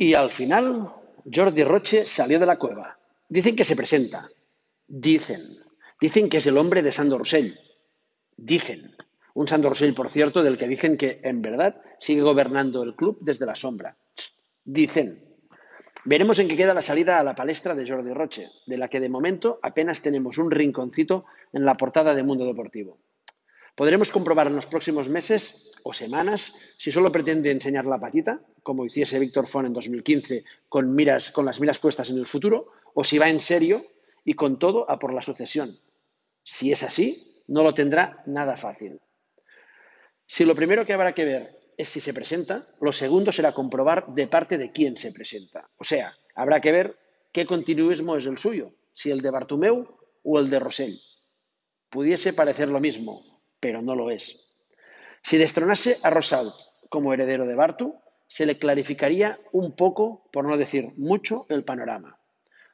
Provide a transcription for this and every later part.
Y al final, Jordi Roche salió de la cueva. Dicen que se presenta. Dicen. Dicen que es el hombre de Sandor Rosell. Dicen. Un Sandor Rosell, por cierto, del que dicen que en verdad sigue gobernando el club desde la sombra. Dicen. Veremos en qué queda la salida a la palestra de Jordi Roche, de la que de momento apenas tenemos un rinconcito en la portada de Mundo Deportivo. Podremos comprobar en los próximos meses o semanas si solo pretende enseñar la patita, como hiciese Víctor Font en 2015, con, miras, con las miras puestas en el futuro, o si va en serio y con todo a por la sucesión. Si es así, no lo tendrá nada fácil. Si lo primero que habrá que ver es si se presenta, lo segundo será comprobar de parte de quién se presenta. O sea, habrá que ver qué continuismo es el suyo, si el de Bartumeu o el de Rosell. Pudiese parecer lo mismo, pero no lo es. Si destronase a Rosaut como heredero de Bartu, se le clarificaría un poco, por no decir mucho, el panorama.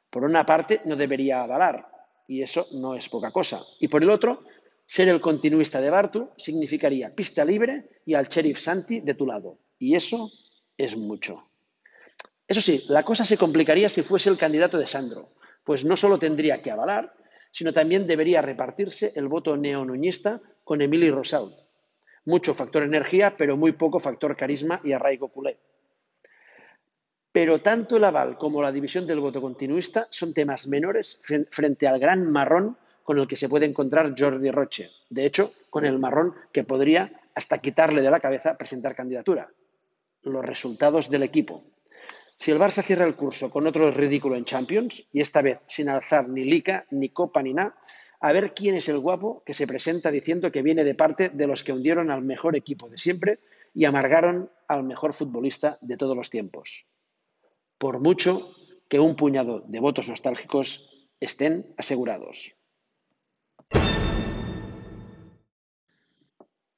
Por una parte, no debería avalar, y eso no es poca cosa. Y por el otro, ser el continuista de Bartu significaría pista libre y al sheriff Santi de tu lado. Y eso es mucho. Eso sí, la cosa se complicaría si fuese el candidato de Sandro, pues no solo tendría que avalar, sino también debería repartirse el voto neonuñista con Emili Rosaud. Mucho factor energía, pero muy poco factor carisma y arraigo culé. Pero tanto el aval como la división del voto continuista son temas menores frente al gran marrón con el que se puede encontrar Jordi Roche. De hecho, con el marrón que podría, hasta quitarle de la cabeza, presentar candidatura. Los resultados del equipo. Si el Barça cierra el curso con otro ridículo en Champions, y esta vez sin alzar ni lica, ni copa, ni nada, a ver quién es el guapo que se presenta diciendo que viene de parte de los que hundieron al mejor equipo de siempre y amargaron al mejor futbolista de todos los tiempos. Por mucho que un puñado de votos nostálgicos estén asegurados.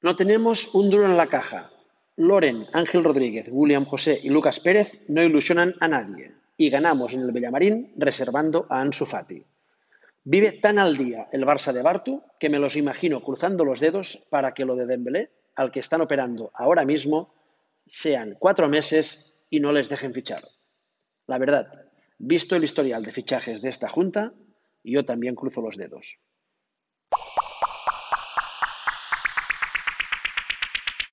No tenemos un duro en la caja. Loren, Ángel Rodríguez, William José y Lucas Pérez no ilusionan a nadie y ganamos en el Bellamarín reservando a Ansu Fati. Vive tan al día el Barça de Bartu que me los imagino cruzando los dedos para que lo de Dembélé, al que están operando ahora mismo, sean cuatro meses y no les dejen fichar. La verdad, visto el historial de fichajes de esta junta, yo también cruzo los dedos.